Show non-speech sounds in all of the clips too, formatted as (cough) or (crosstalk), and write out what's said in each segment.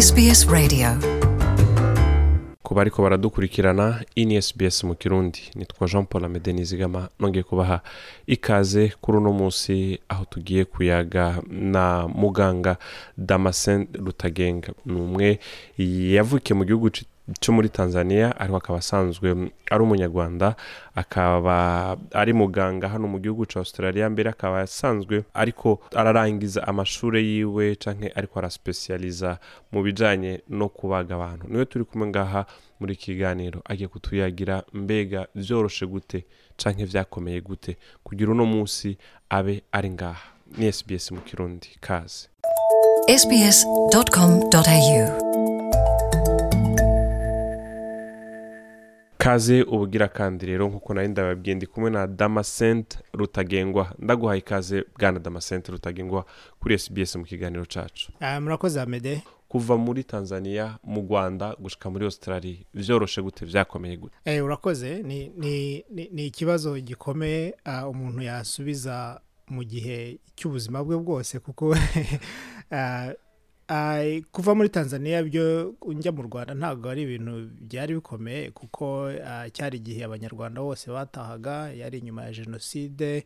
SBS Radio. Ku bariko baradukurikirana ini SBS mu kirundi. Nitwa jean paul amede nizigama nongeye kubaha ikaze kuri uno munsi aho tugiye kuyaga na muganga damasen rutagenga. Ni umwe yavukiye mu gihugu cyo muri tanzania ariko akaba asanzwe ari umunyarwanda akaba ari muganga hano mu gihugu cya australia mbere akaba asanzwe ariko ararangiza amashuri yiwe canke ariko arasipesiyaliza mu bijanye no kubaga abantu. Niwe turi kumwe ngaha muri kiganiro agiye kutuyagira mbega vyoroshe gute canke vyakomeye gute kugira uno munsi abe ari ngaha. Ni sbs mu kirundi kaze. Sbs.com.au kaze ubugira kandi rero nk'uko nari ndababwiye ndi kumwe na damascent rutagengwa. Ndaguhaye ikaze bwana damascent rutagengwa kuri sbs mu kiganiro cacu. Ah, murakoze amede kuva muri tanzania mu rwanda gushika muri australia vyoroshe gute vyakomeye gute? Eh, urakoze ni, ni, ni, ni ikibazo gikomeye ah, umuntu yasubiza mu gihe cy'ubuzima bwe bwose kuko (laughs) ah, kuva muri tanzania byo njya mu rwanda ntabwo ari ibintu byari bikomeye kuko cyari igihe abanyarwanda bose batahaga yari inyuma ya jenoside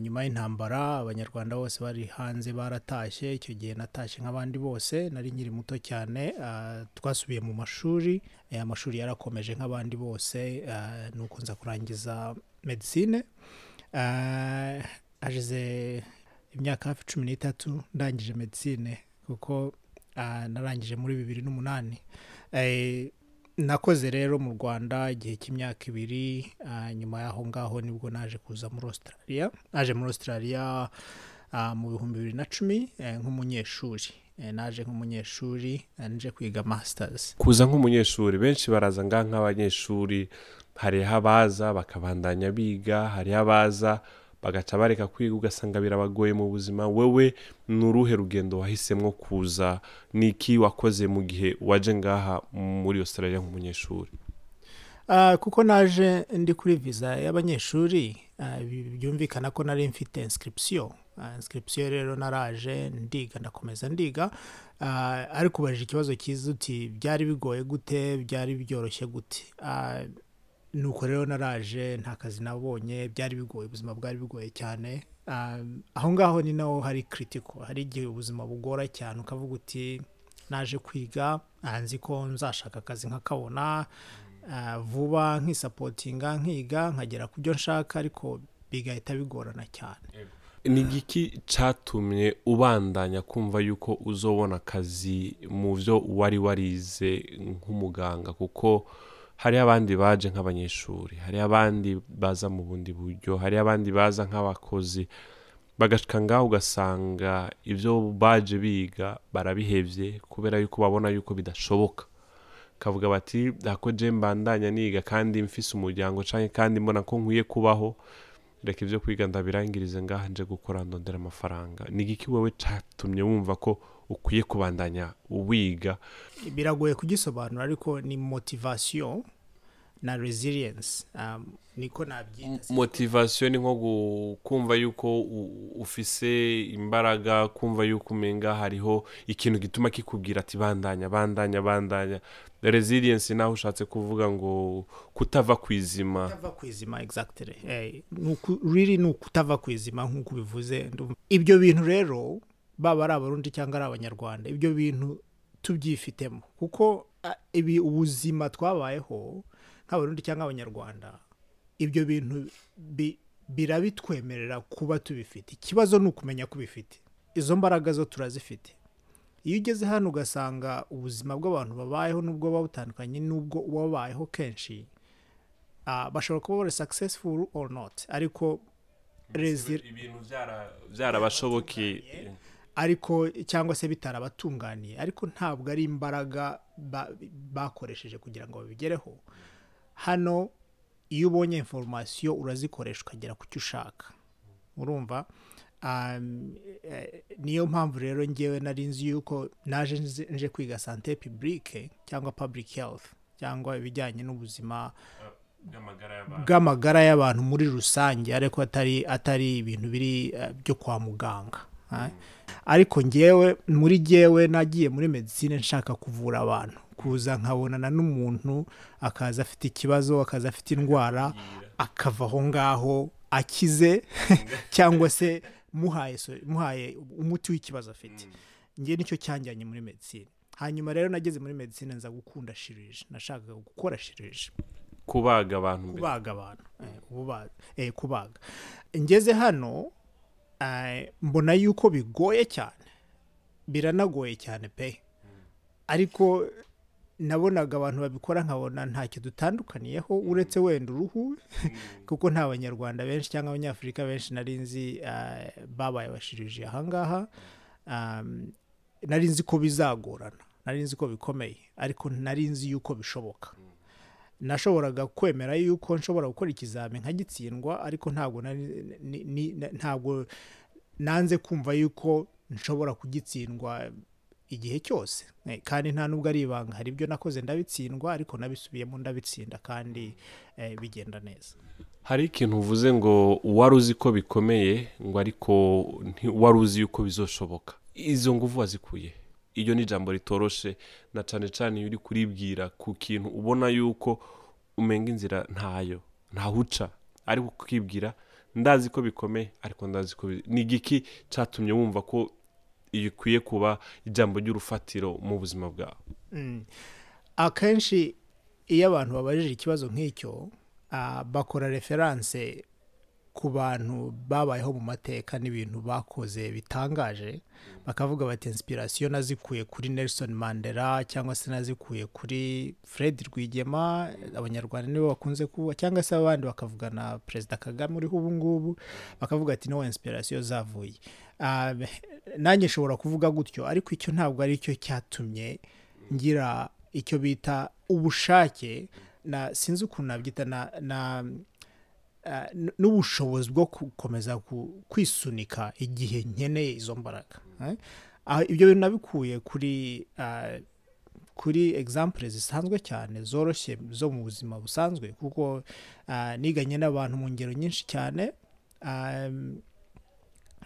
nyuma y'intambara abanyarwanda bose bari hanze baratashye icyo gihe natashye nk'abandi bose nari nkiri muto cyane twasubiye mu mashuri amashuri yarakomeje nk'abandi bose ah, nuko nza kurangiza medicine Ah, hashize imyaka hafi cumi n'itatu ndangije medicine kuko ah, narangije muri bibiri n'umunani. Eh, nakoze rero mu rwanda igihe cy'imyaka ibiri ah, nyuma y'aho ngaho ni bwo naje kuza muri australia. Naje muri australia ah, mu bihumbi bibiri na cumi eh, nk'umunyeshuri. Eh, naje nk'umunyeshuri nje kwiga masters. Kuza nk'umunyeshuri benshi baraza ngaha nk'abanyeshuri. Hariho abaza bakabandanya biga hariho abaza bagaca bareka kwiga ugasanga birabagoye mu buzima. Wewe ni uruhe rugendo wahisemo kuza? Ni iki wakoze mu gihe waje ngaha muri australia nk'umunyeshuri? Ah, kuko naje ndi kuri visa y'abanyeshuri ah, byumvikana ko nari mfite inscription. Ah, inscription rero naraje ndiga ndakomeza ndiga. Ariko ubajije ikibazo cyiza uti byari bigoye gute? Byari byoroshye gute? Nuko rero naraje nta kazi nabonye byari bigoye ubuzima bwari bigoye cyane. Ah, aho ngaho ni naho hari critical hari igihe ubuzima bugora cyane. Ukavuga uti naje kwiga nzi ko nzashaka akazi nkakabona ah, vuba nkisapotinga nkiga nkagera ku byo nshaka ariko bigahita bigorana cyane. Ni igiki cyatumye ubandanya kumva yuko uzobona akazi mu byo wari warize nk'umuganga? Kuko hariho abandi baje nk'abanyeshuri hariho abandi baza mu bundi buryo hariho abandi baza nk'abakozi. Bagashika ngaho ugasanga ibyo baje biga barabihevye kubera yuko babona yuko bidashoboka. Kavuga bati ako je mbandanya niga kandi mfise umuryango canke kandi mbona ko nkwiye kubaho reka ibyo kwiga ndabirangirize ngaha nje gukora ndondera amafaranga. Ni igiki wowe cyatumye wumva ko ukwiye kubandanya wiga biragoye kugisobanura ariko ni motivation na resilience. Um, niko nabyita motivasiyo ni nko kumva yuko ufise imbaraga kumva yuko umenga hariho ikintu gituma kikubwira ati bandanya bandanya bandanya. Resilience naho ushatse kuvuga ngo kutava ku izima kutava ku izima exactly. Eh, nuku- really ni ukutava ku izima nk'uko ubivuze ibyo bintu rero baba ari abarundi cyangwa ari abanyarwanda. Ibyo bintu tubyifitemo. Kuko ibi ubuzima twabayeho nk'abarundi cyangwa abanyarwanda ibyo bintu bi- birabitwemerera kuba tubifite. Ikibazo ni ukumenya ko ubifite. Izo mbaraga zo turazifite. Iyo ugeze hano ugasanga ubuzima bw'abantu babayeho n'ubwo buba butandukanye n'ubwo wabayeho kenshi bashobora kuba bari successful or not. Ariko ibintu byara- byarabashobokeye ariko cyangwa se bitarabatunganiye ariko ntabwo ari imbaraga ba- bakoresheje kugira ngo babigereho. Hano iyo ubonye inforomasiyo urazikoresha ukagera ku cyo ushaka. Urumva? Um, eh, niyo mpamvu rero ngewe nari nzi yuko naje nje kwiga sante publique cyangwa public health cyangwa ibijyanye n'ubuzima bw'amagara y'abantu muri rusange ariko atari atari ibintu biri eh, byo kwa muganga. Ariko ngewe muri ngewe nagiye muri medicine nshaka kuvura abantu. Kuza nkabonana n'umuntu akaza afite ikibazo akaza afite indwara akava aho ngaho akize (laughs) cyangwa se muhaye muhaye umuti w'ikibazo afite. Ngewe ni cyo cyanjyanye muri medicine. Hanyuma rero nageze muri medicine nza gukunda shirije nashakaga gukora shirije kubaga abantu kubaga abantu. Eh, eh, kubaga. Ngeze hano mbona yuko bigoye cyane. Biranagoye cyane pe. Ariko nabonaga abantu babikora nkabona ntacyo dutandukaniyeho uretse wenda uruhu. (laughs) Kuko nta banyarwanda benshi cyangwa abanyafurika benshi nari nzi eh, babaye abashirije ahangaha. Nari nzi ko bizagorana. Nari nzi ko bikomeye. Ariko nari nzi yuko bishoboka. Nashoboraga kwemera yuko nshobora gukora ikizami nkagitsindwa ariko ntabwo ntabwo nanze kumva yuko nshobora kugitsindwa igihe cyose. Kandi nta nubwo ari ibanga. Hari ibyo nakoze ndabitsindwa ariko nabisubiyemo ndabitsinda kandi eh, bigenda neza. Hari ikintu uvuze ngo wari uzi ko bikomeye ngo ariko wari uzi yuko bizoshoboka. Izo nguvu wazikuye. Iyo ni ijambo ritoroshe na cyane cyane iyo uri kuribwira ku kintu ubona yuko umenga inzira ntayo ntawuca ariko ukibwira ndazi ko bikomeye ariko ndazi ko ni igiki cyatumye wumva ko ikwiye kuba ijambo ry'urufatiro mu buzima bwawe Mm. akenshi iyo abantu babajije ikibazo nk'icyo ah, bakora referanse ku bantu babayeho mu mateka n'ibintu bakoze bitangaje bakavuga bati inspiration nazikuye kuri Nelson Mandela cyangwa se nazikuye kuri Fred Rwigema abanyarwanda nibo bakunze kuba cyangwa se abandi bakavuga na Perezida Kagame uriho ubu ngubu bakavuga ati no inspiration zavuye. Ah, nanjye nshobora kuvuga gutyo ariko icyo ntabwo ari cyo cyatumye ngira icyo bita ubushake na sinzi ukuntu nabyita na, n'ubushobozi bwo gukomeza kwisunika igihe nkeneye izo mbaraga eh? Ah, ibyo bintu nabikuye kuri ah, kuri example zisanzwe cyane zoroshye zo mu buzima busanzwe kuko ah, niganye n'abantu mu ngero nyinshi cyane ah,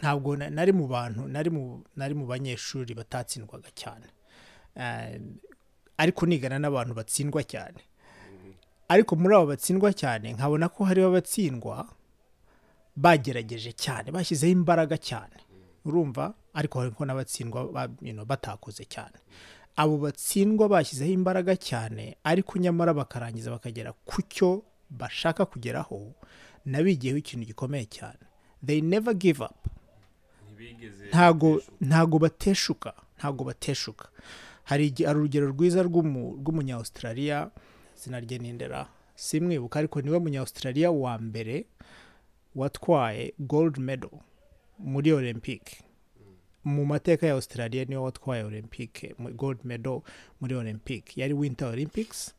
ntabwo na- nari mu bantu nari mu banyeshuri batatsindwaga cyane Eh, ariko nigana n'abantu batsindwa cyane ariko muri abo batsindwa cyane nkabona ko hariho abatsindwa bagerageje cyane bashyizeho imbaraga cyane. Urumva? Ariko hariko n'abatsindwa batakoze cyane. Abo batsindwa bashyizeho imbaraga cyane ariko nyamara bakarangiza bakagera ku cyo bashaka kugeraho nabigiyeho ikintu gikomeye cyane. They never give up. Ntago ntago bateshuka. Ntago bateshuka. Hari hari urugero rwiza rw'umu- rw'umunya-australia izina rye nindera. Simwibuka ariko ni we munya-australia wa mbere watwaye gold medal muri olympique mu mateka ya australia ni we watwaye olympique gold medal muri olympique yari winter olympics.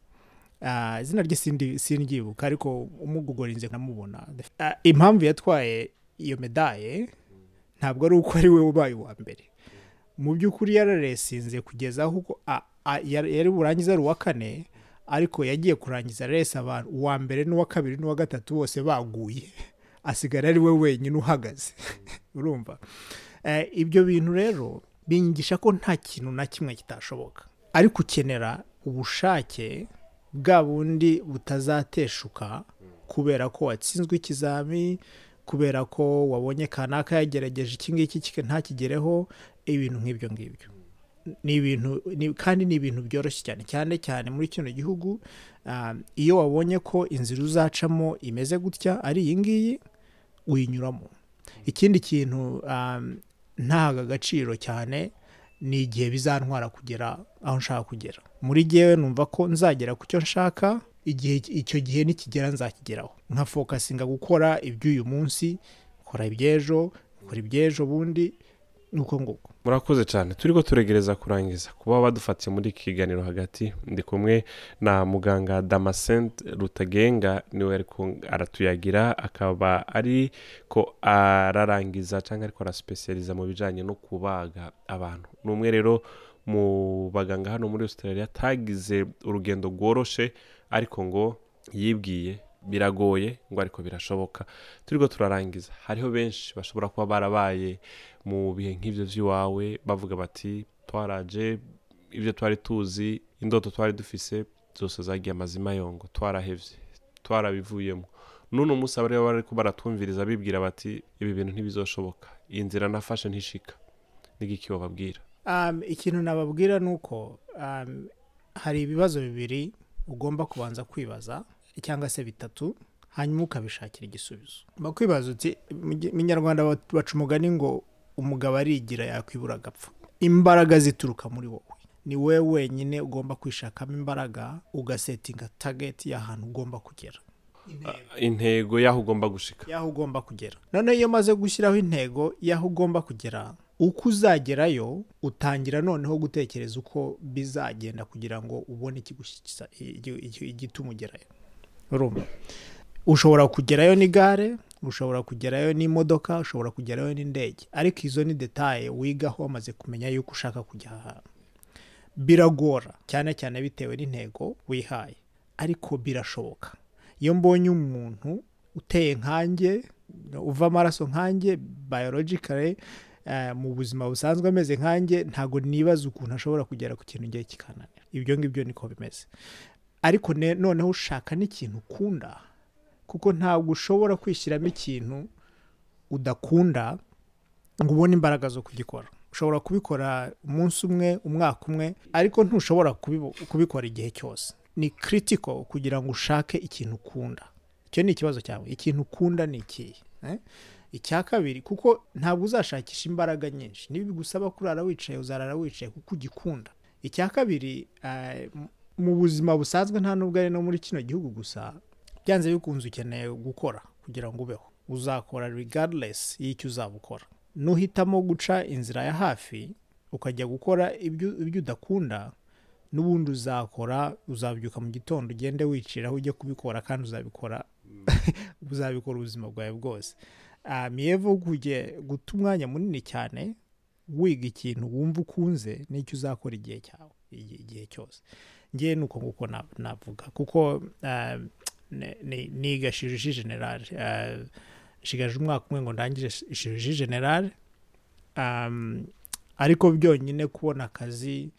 Ah, izina rye sindyibuka ariko umugugorinze namubona Ah, impamvu yatwaye iyo medaye ntabwo ari uko ari we ubaye uwa mbere. Mu by'ukuri yararesinze kugeza aho uko- a- a- yari yari burangiza ari uwa kane ariko yagiye kurangiza resi abantu uwa mbere n'uwa kabiri n'uwa gatatu bose baguye. Asigara ari we wenyine uhagaze. (laughs) Urumva? Eh, ibyo bintu rero bingisha ko nta kintu na kimwe kitashoboka. Ariko ukenera ubushake bwa bundi butazateshuka kubera ko watsinzwe ikizami kubera ko wabonye kanaka yagerageje iki ngiki ntakigereho ibintu nk'ibyo ngibyo. Ni ibintu kandi ni ibintu byoroshye cyane. Cyane cyane muri kino gihugu ah, iyo wabonye ko inzira uzacamo imeze gutya ari iyi ngiyi uyinyuramo. Ikindi kintu ah, ntahaga agaciro cyane ni igihe bizantwara kugera aho nshaka kugera. Muri jyewe numva ko nzagera ku cyo nshaka igihe icyo gihe nikigera nzakigeraho. Nka fokasinga gukora iby'uyu munsi kora iby'ejo kora iby'ejo bundi nuko nguko murakoze cyane. Turi ko turegereza kurangiza. Kuba badufatiye muri iki kiganiro hagati ndi kumwe na muganga damascene rutagenga ni we ariko aratuyagira akaba ari ko ararangiza cyangwa ariko arasipesiyaliza mu bijyanye no kubaga abantu. Ni umwe rero mu baganga hano muri australia atagize urugendo rworoshe ariko ngo yibwiye biragoye ngo ariko birashoboka. Turiko turarangiza. Hariho benshi bashobora kuba barabaye mu bihe nk'ivyo vy'iwawe bavuga bati twaraje ibyo twari tuzi indoto twari dufise zose zagiye amazima yongo twarahevye twarabivuyemo. N'uno munsi abari bariko baratwumviriza bibwira bati ibi bintu ntibizoshoboka. Iyi nzira nafashe ntishika. N'igiki bababwira Um, ikintu nababwira ni uko um, hari ibibazo bibiri ugomba kubanza kwibaza. Cyangwa se bitatu hanyuma ukabishakira igisubizo. Ugomba kwibaza uti mu- nyarwanda baca umugani ngo umugabo arigira yakwibura agapfa imbaraga zituruka muri wowe. Ni wowe wenyine ugomba kwishakamo imbaraga ugasetinga tageti y'ahantu ugomba kugera. Intego. Y'aho ugomba gushika. Y'aho ugomba kugera. Noneho iyo umaze gushyiraho intego y'aho ugomba kugera uko uzagerayo utangira noneho gutekereza uko bizagenda kugira ngo ubone igituma ugerayo. Urumva ushobora kugerayo n'igare ushobora kugerayo n'imodoka ushobora kugerayo n'indege. Ariko izo ni detaye wigaho wamaze kumenya yuko ushaka kujya ahantu biragora cyane cyane bitewe n'intego wihaye. Ariko birashoboka. Iyo mbonye umuntu uteye nkanjye uva amaraso nkanjye biologically eh, mu buzima busanzwe ameze nkanjye ntabwo nibaza ukuntu ashobora kugera ku kintu ngiye kikananira. Ibyo ngibyo niko bimeze. Ariko ne- noneho ushaka n'ikintu ukunda kuko ntabwo ushobora kwishyiramo ikintu udakunda ngo ubone imbaraga zo kugikora. Ushobora kubikora umunsi umwe umwaka umwe ariko ntushobora kubikora igihe cyose. Ni kiritiko kugira ngo ushake ikintu ukunda. Icyo ni ikibazo cyawe. Ikintu ukunda ni ikihe eh? icya kabiri kuko ntabwo uzashakisha imbaraga nyinshi. Niba bigusaba kurara wicaye uzarara wicaye kuko ugikunda. Icya kabiri eh, mu buzima busanzwe nta nubwo ari no muri kino gihugu gusa byanze bikunze ukeneye gukora kugira ngo ubeho. Uzakora regardless y'icyo uzaba ukora nuhitamo guca inzira ya hafi ukajya gukora ibyo udakunda n'ubundi uzakora uzabyuka mu gitondo ugende wiciraho ujye kubikora kandi uzabikora (laughs) uzabikora ubuzima bwawe bwose. Miyevo kujye guta umwanya munini cyane wiga ikintu wumva ukunze n'icyo uzakora igihe cyawe igihe cyose. Ngewe ni uko nguko na- navuga. Kuko ni- niga shiriji generale ah, nshigaje umwaka umwe ngo ndangire shi- shiriji generale ariko byonyine kubona akazi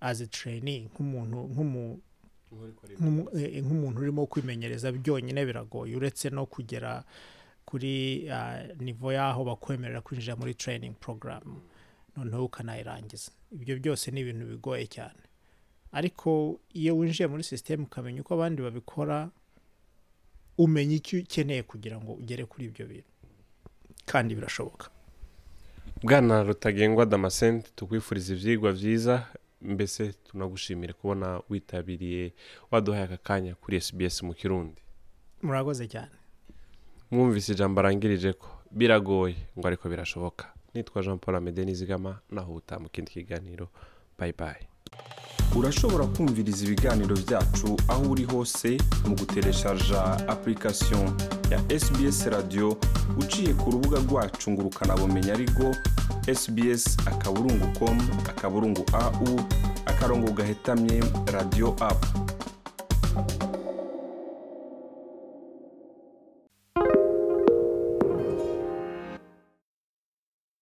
as a trainee nk'umuntu nk'umu nk'umu- eh, nk'umuntu urimo kwimenyereza byonyine biragoye. Uretse no kugera kuri nivo y'aho bakwemerera kwinjira muri training program. Noneho ukanayirangiza. Ibyo byose ni ibintu bigoye cyane. Ariko iyo winjiye muri sisiteme ukamenya uko abandi babikora umenya icyo ukeneye kugira ngo ugere kuri ibyo bintu. Kandi birashoboka. Bwana rutagengwa damascene tukwifuriza ibyigwa byiza mbese tunagushimire kubona witabiriye waduhaye aka kanya kuri sbs mu kirundi. Murakoze cyane. Mwumvise ijambo arangirije ko biragoye ngo ariko birashoboka. Nitwa jean paul amede nizigama naho ubutaha mu kindi kiganiro. Bayi bayi urashobora kumviriza ibiganiro byacu aho uri hose mu gutereshaja application ya sbs radio uciye ku rubuga rwacu ngo ukanabumenya ariko sbs akaburungu com akaburungu au akarongo gahetamye radio app.